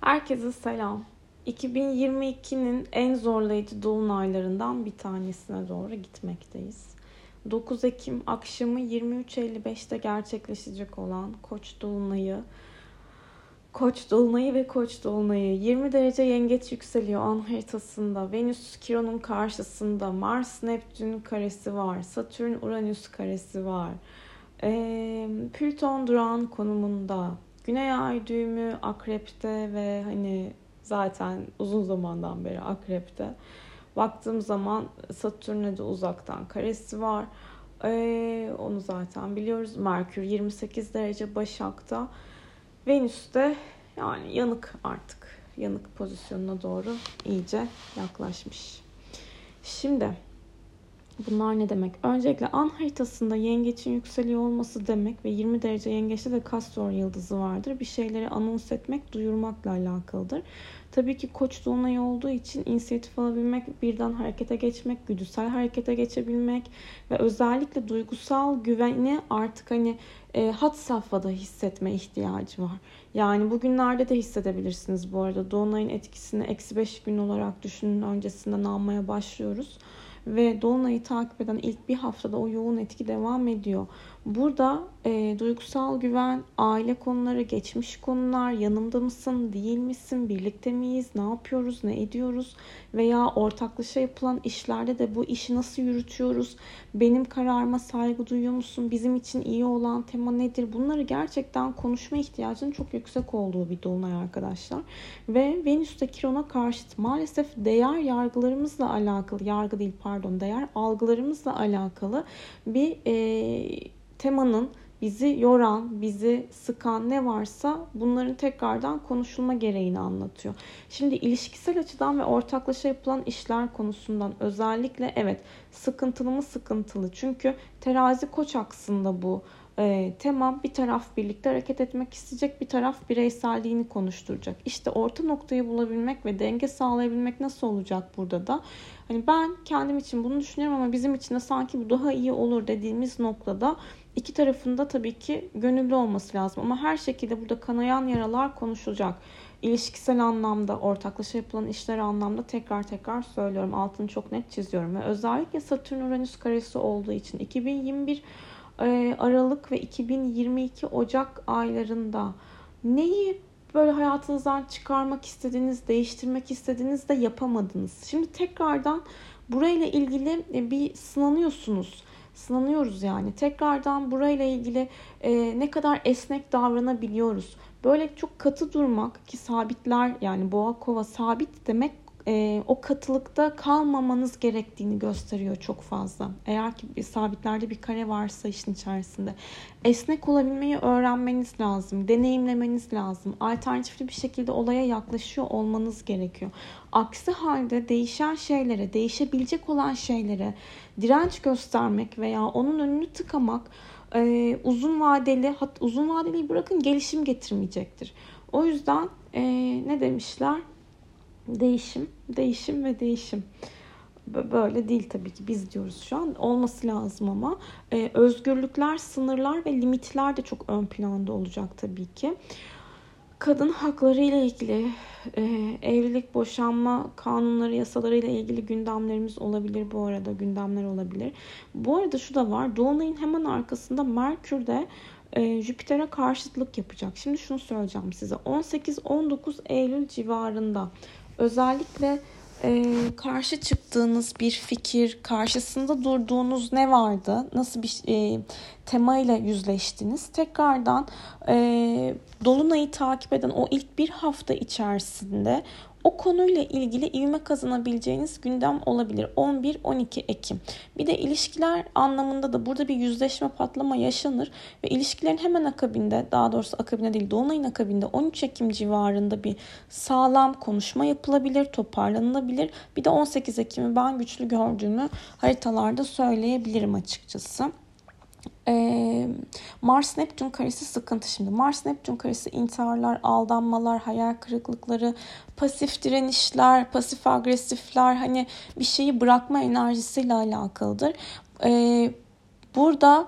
Herkese selam. 2022'nin en zorlayıcı dolunaylarından bir tanesine doğru gitmekteyiz. 9 Ekim akşamı 23.55'te gerçekleşecek olan Koç dolunayı Koç dolunayı ve Koç dolunayı 20 derece yengeç yükseliyor an haritasında. Venüs Kiron'un karşısında. Mars Neptün karesi var. Satürn Uranüs karesi var. Ee, Plüton durağan konumunda. Güney ay düğümü akrepte ve hani zaten uzun zamandan beri akrepte. Baktığım zaman Satürn'e de uzaktan karesi var. Ee, onu zaten biliyoruz. Merkür 28 derece Başak'ta. Venüs de yani yanık artık. Yanık pozisyonuna doğru iyice yaklaşmış. Şimdi Bunlar ne demek? Öncelikle an haritasında yengeçin yükseliyor olması demek ve 20 derece yengeçte de Kastor yıldızı vardır. Bir şeyleri anons etmek, duyurmakla alakalıdır. Tabii ki koç dolunay olduğu için inisiyatif alabilmek, birden harekete geçmek, güdüsel harekete geçebilmek ve özellikle duygusal güveni artık hani e, hat safhada hissetme ihtiyacı var. Yani bugünlerde de hissedebilirsiniz bu arada. Dolunayın etkisini eksi 5 gün olarak düşünün öncesinden almaya başlıyoruz ve Dolunay'ı takip eden ilk bir haftada o yoğun etki devam ediyor. Burada e, duygusal güven, aile konuları, geçmiş konular, yanımda mısın, değil misin, birlikte miyiz, ne yapıyoruz, ne ediyoruz veya ortaklaşa yapılan işlerde de bu işi nasıl yürütüyoruz, benim kararıma saygı duyuyor musun, bizim için iyi olan tema nedir bunları gerçekten konuşma ihtiyacının çok yüksek olduğu bir dolunay arkadaşlar. Ve Venüs'te Kiron'a karşıt maalesef değer yargılarımızla alakalı, yargı değil pardon değer algılarımızla alakalı bir e, temanın bizi yoran, bizi sıkan ne varsa bunların tekrardan konuşulma gereğini anlatıyor. Şimdi ilişkisel açıdan ve ortaklaşa yapılan işler konusundan özellikle evet sıkıntılı mı sıkıntılı. Çünkü terazi koç aksında bu e, tema bir taraf birlikte hareket etmek isteyecek, bir taraf bireyselliğini konuşturacak. İşte orta noktayı bulabilmek ve denge sağlayabilmek nasıl olacak burada da? Hani ben kendim için bunu düşünüyorum ama bizim için de sanki bu daha iyi olur dediğimiz noktada iki tarafında tabii ki gönüllü olması lazım. Ama her şekilde burada kanayan yaralar konuşulacak. İlişkisel anlamda, ortaklaşa yapılan işler anlamda tekrar tekrar söylüyorum. Altını çok net çiziyorum. Ve özellikle Satürn Uranüs karesi olduğu için 2021 e, Aralık ve 2022 Ocak aylarında neyi böyle hayatınızdan çıkarmak istediğiniz, değiştirmek istediğiniz de yapamadınız. Şimdi tekrardan burayla ilgili e, bir sınanıyorsunuz sınanıyoruz yani. Tekrardan burayla ilgili e, ne kadar esnek davranabiliyoruz. Böyle çok katı durmak ki sabitler yani boğa kova sabit demek e, o katılıkta kalmamanız gerektiğini gösteriyor çok fazla. Eğer ki bir sabitlerde bir kare varsa işin içerisinde. Esnek olabilmeyi öğrenmeniz lazım. Deneyimlemeniz lazım. Alternatifli bir şekilde olaya yaklaşıyor olmanız gerekiyor. Aksi halde değişen şeylere, değişebilecek olan şeylere direnç göstermek veya onun önünü tıkamak e, uzun vadeli, hat, uzun vadeli bırakın gelişim getirmeyecektir. O yüzden e, ne demişler? Değişim, değişim ve değişim. Böyle değil tabii ki biz diyoruz şu an. Olması lazım ama ee, özgürlükler, sınırlar ve limitler de çok ön planda olacak tabii ki. Kadın hakları ile ilgili, e, evlilik, boşanma kanunları, yasaları ile ilgili gündemlerimiz olabilir bu arada. Gündemler olabilir. Bu arada şu da var. Dolunay'ın hemen arkasında Merkür de e, Jüpiter'e karşıtlık yapacak. Şimdi şunu söyleyeceğim size. 18-19 Eylül civarında özellikle e, karşı çıktığınız bir fikir, karşısında durduğunuz ne vardı? Nasıl bir e, temayla yüzleştiniz? Tekrardan e, Dolunay'ı takip eden o ilk bir hafta içerisinde o konuyla ilgili ivme kazanabileceğiniz gündem olabilir. 11-12 Ekim. Bir de ilişkiler anlamında da burada bir yüzleşme patlama yaşanır ve ilişkilerin hemen akabinde daha doğrusu akabinde değil Dolunay'ın akabinde 13 Ekim civarında bir sağlam konuşma yapılabilir, toparlanılabilir. Bir de 18 Ekim'i ben güçlü gördüğümü haritalarda söyleyebilirim açıkçası. Ee, Mars Neptün karesi sıkıntı şimdi. Mars Neptün karesi intiharlar, aldanmalar, hayal kırıklıkları, pasif direnişler, pasif agresifler hani bir şeyi bırakma enerjisiyle alakalıdır. Ee, burada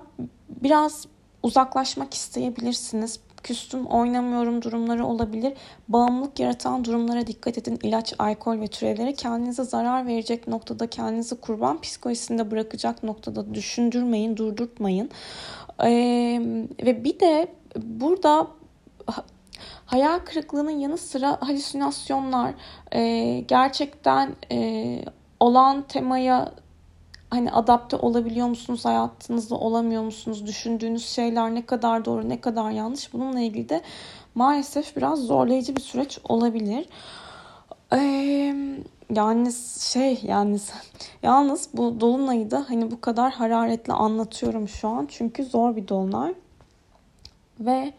biraz uzaklaşmak isteyebilirsiniz küstüm, oynamıyorum durumları olabilir. Bağımlılık yaratan durumlara dikkat edin. İlaç, alkol ve türevleri kendinize zarar verecek noktada, kendinizi kurban psikolojisinde bırakacak noktada düşündürmeyin, durdurtmayın. Ee, ve bir de burada hayal kırıklığının yanı sıra halüsinasyonlar e, gerçekten e, olan temaya hani adapte olabiliyor musunuz hayatınızda olamıyor musunuz düşündüğünüz şeyler ne kadar doğru ne kadar yanlış bununla ilgili de maalesef biraz zorlayıcı bir süreç olabilir. Ee, yalnız şey yalnız yalnız bu dolunayı da hani bu kadar hararetle anlatıyorum şu an çünkü zor bir dolunay ve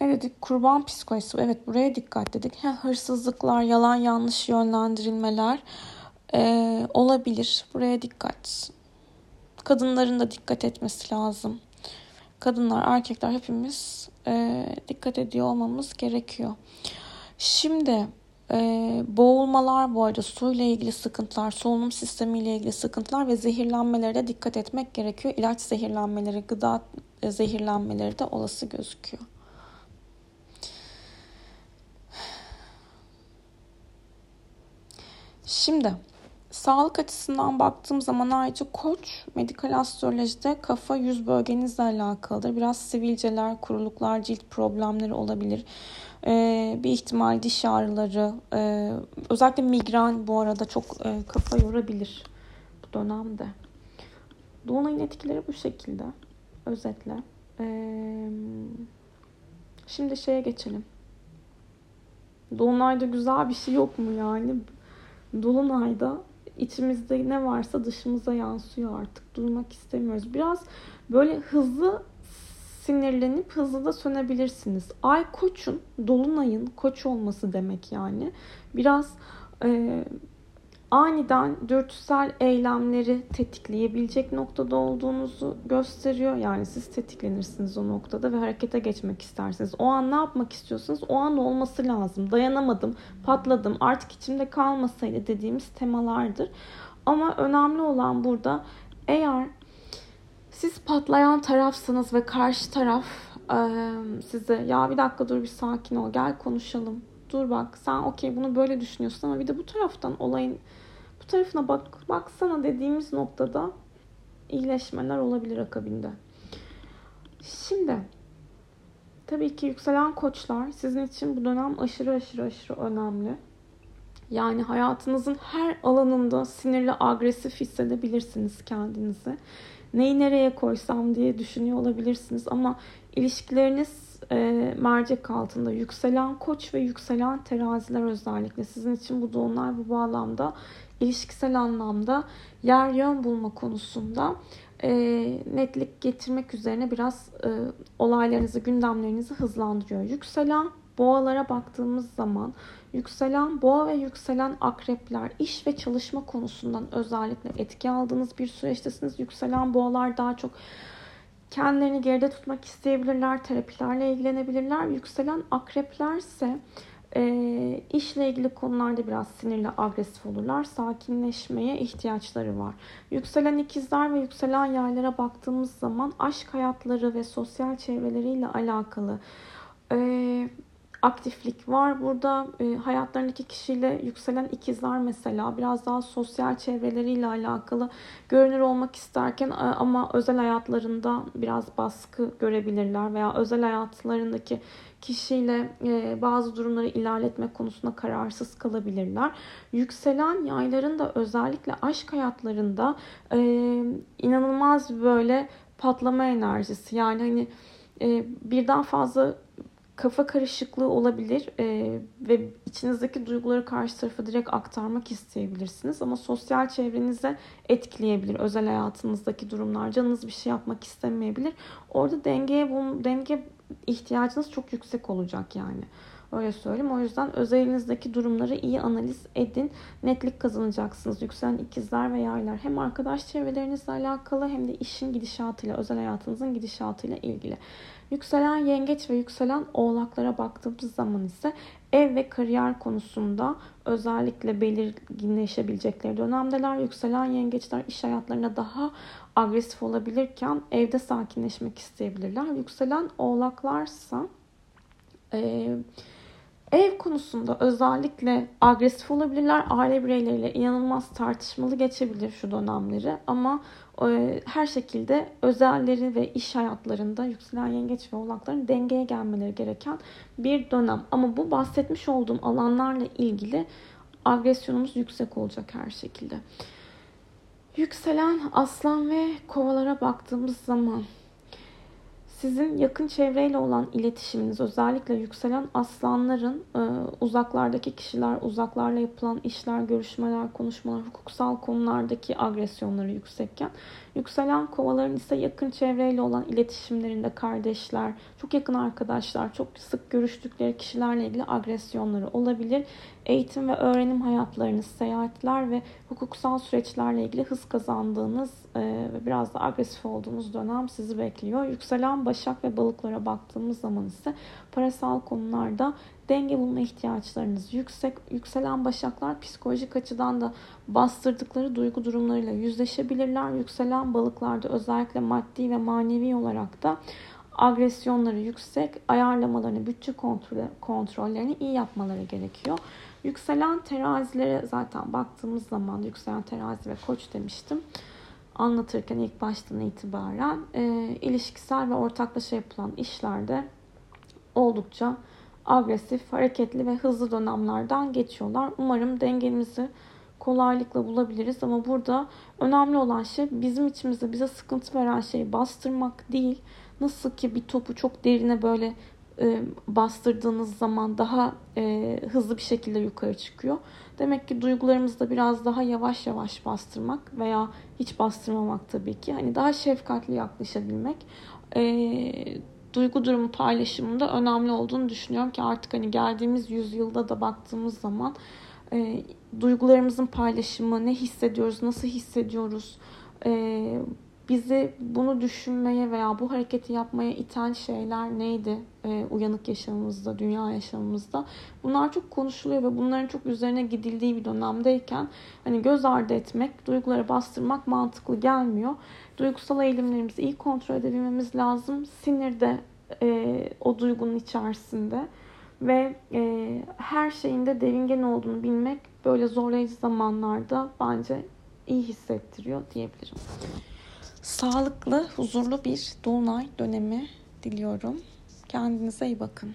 ne dedik? Kurban psikolojisi. Evet buraya dikkat dedik. Ha, hırsızlıklar, yalan yanlış yönlendirilmeler e, olabilir. Buraya dikkat. Kadınların da dikkat etmesi lazım. Kadınlar, erkekler hepimiz e, dikkat ediyor olmamız gerekiyor. Şimdi e, boğulmalar bu arada suyla ilgili sıkıntılar, solunum sistemiyle ilgili sıkıntılar ve zehirlenmelere de dikkat etmek gerekiyor. İlaç zehirlenmeleri, gıda zehirlenmeleri de olası gözüküyor. Şimdi sağlık açısından baktığım zaman ayrıca koç medikal astrolojide kafa yüz bölgenizle alakalıdır. Biraz sivilceler, kuruluklar, cilt problemleri olabilir. Ee, bir ihtimal diş ağrıları, e, özellikle migren bu arada çok e, kafa yorabilir bu dönemde. Dolunay'ın etkileri bu şekilde. Özetle. Ee, şimdi şeye geçelim. Dolunay'da güzel bir şey yok mu yani? Dolunay'da içimizde ne varsa dışımıza yansıyor artık. Durmak istemiyoruz. Biraz böyle hızlı sinirlenip hızlı da sönebilirsiniz. Ay koçun, dolunayın koç olması demek yani. Biraz e, aniden dürtüsel eylemleri tetikleyebilecek noktada olduğunuzu gösteriyor. Yani siz tetiklenirsiniz o noktada ve harekete geçmek istersiniz. O an ne yapmak istiyorsanız o an olması lazım. Dayanamadım, patladım, artık içimde kalmasaydı dediğimiz temalardır. Ama önemli olan burada eğer siz patlayan tarafsınız ve karşı taraf size ya bir dakika dur bir sakin ol gel konuşalım dur bak sen okey bunu böyle düşünüyorsun ama bir de bu taraftan olayın bu tarafına bak baksana dediğimiz noktada iyileşmeler olabilir akabinde. Şimdi tabii ki yükselen koçlar sizin için bu dönem aşırı aşırı aşırı önemli. Yani hayatınızın her alanında sinirli, agresif hissedebilirsiniz kendinizi. Neyi nereye koysam diye düşünüyor olabilirsiniz ama ilişkileriniz e, mercek altında yükselen koç ve yükselen teraziler özellikle sizin için bu doğumlar bu bağlamda ilişkisel anlamda yer yön bulma konusunda e, netlik getirmek üzerine biraz e, olaylarınızı, gündemlerinizi hızlandırıyor. Yükselen boğalara baktığımız zaman yükselen boğa ve yükselen akrepler iş ve çalışma konusundan özellikle etki aldığınız bir süreçtesiniz. Yükselen boğalar daha çok kendilerini geride tutmak isteyebilirler, terapilerle ilgilenebilirler. Yükselen akrepler ise e, işle ilgili konularda biraz sinirli, agresif olurlar. Sakinleşmeye ihtiyaçları var. Yükselen ikizler ve yükselen yaylara baktığımız zaman aşk hayatları ve sosyal çevreleriyle alakalı e, aktiflik var. Burada e, hayatlarındaki kişiyle yükselen ikizler mesela biraz daha sosyal çevreleriyle alakalı görünür olmak isterken e, ama özel hayatlarında biraz baskı görebilirler veya özel hayatlarındaki kişiyle e, bazı durumları ilerletme konusunda kararsız kalabilirler. Yükselen yayların da özellikle aşk hayatlarında e, inanılmaz böyle patlama enerjisi yani hani e, birden fazla kafa karışıklığı olabilir e, ve içinizdeki duyguları karşı tarafa direkt aktarmak isteyebilirsiniz. Ama sosyal çevrenize etkileyebilir özel hayatınızdaki durumlar canınız bir şey yapmak istemeyebilir. Orada dengeye denge ihtiyacınız çok yüksek olacak yani öyle söyleyeyim o yüzden özelinizdeki durumları iyi analiz edin netlik kazanacaksınız yükselen ikizler ve yaylar hem arkadaş çevrelerinizle alakalı hem de işin gidişatıyla özel hayatınızın gidişatıyla ilgili Yükselen yengeç ve yükselen oğlaklara baktığımız zaman ise ev ve kariyer konusunda özellikle belirginleşebilecekleri dönemdeler. Yükselen yengeçler iş hayatlarına daha agresif olabilirken evde sakinleşmek isteyebilirler. Yükselen oğlaklarsa e, ev konusunda özellikle agresif olabilirler. Aile bireyleriyle inanılmaz tartışmalı geçebilir şu dönemleri ama e, her şekilde özelleri ve iş hayatlarında yükselen yengeç ve oğlakların dengeye gelmeleri gereken bir dönem. Ama bu bahsetmiş olduğum alanlarla ilgili agresyonumuz yüksek olacak her şekilde. Yükselen aslan ve kovalara baktığımız zaman sizin yakın çevreyle olan iletişiminiz özellikle yükselen aslanların e, uzaklardaki kişiler, uzaklarla yapılan işler, görüşmeler, konuşmalar, hukuksal konulardaki agresyonları yüksekken yükselen kovaların ise yakın çevreyle olan iletişimlerinde kardeşler, çok yakın arkadaşlar, çok sık görüştükleri kişilerle ilgili agresyonları olabilir. Eğitim ve öğrenim hayatlarınız, seyahatler ve hukuksal süreçlerle ilgili hız kazandığınız e, ve biraz da agresif olduğunuz dönem sizi bekliyor. Yükselen Başak ve Balıklara baktığımız zaman ise parasal konularda denge bulma ihtiyaçlarınız yüksek. Yükselen Başaklar psikolojik açıdan da bastırdıkları duygu durumlarıyla yüzleşebilirler. Yükselen Balıklarda özellikle maddi ve manevi olarak da agresyonları yüksek, ayarlamalarını, bütçe kontrol, kontrollerini iyi yapmaları gerekiyor. Yükselen terazilere zaten baktığımız zaman yükselen terazi ve koç demiştim. Anlatırken ilk baştan itibaren e, ilişkisel ve ortaklaşa yapılan işlerde oldukça agresif, hareketli ve hızlı dönemlerden geçiyorlar. Umarım dengemizi kolaylıkla bulabiliriz ama burada önemli olan şey bizim içimizde bize sıkıntı veren şeyi bastırmak değil. Nasıl ki bir topu çok derine böyle e, bastırdığınız zaman daha e, hızlı bir şekilde yukarı çıkıyor. Demek ki duygularımızı da biraz daha yavaş yavaş bastırmak veya hiç bastırmamak tabii ki. Hani daha şefkatli yaklaşabilmek. E, duygu durumu paylaşımında önemli olduğunu düşünüyorum ki artık hani geldiğimiz yüzyılda da baktığımız zaman e, duygularımızın paylaşımı, ne hissediyoruz, nasıl hissediyoruz, e, bizi bunu düşünmeye veya bu hareketi yapmaya iten şeyler neydi e, uyanık yaşamımızda, dünya yaşamımızda? Bunlar çok konuşuluyor ve bunların çok üzerine gidildiği bir dönemdeyken hani göz ardı etmek, duyguları bastırmak mantıklı gelmiyor. Duygusal eğilimlerimizi iyi kontrol edebilmemiz lazım. Sinir de e, o duygunun içerisinde ve e, her şeyinde devingen olduğunu bilmek böyle zorlayıcı zamanlarda bence iyi hissettiriyor diyebilirim. Sağlıklı, huzurlu bir dolunay dönemi diliyorum. Kendinize iyi bakın.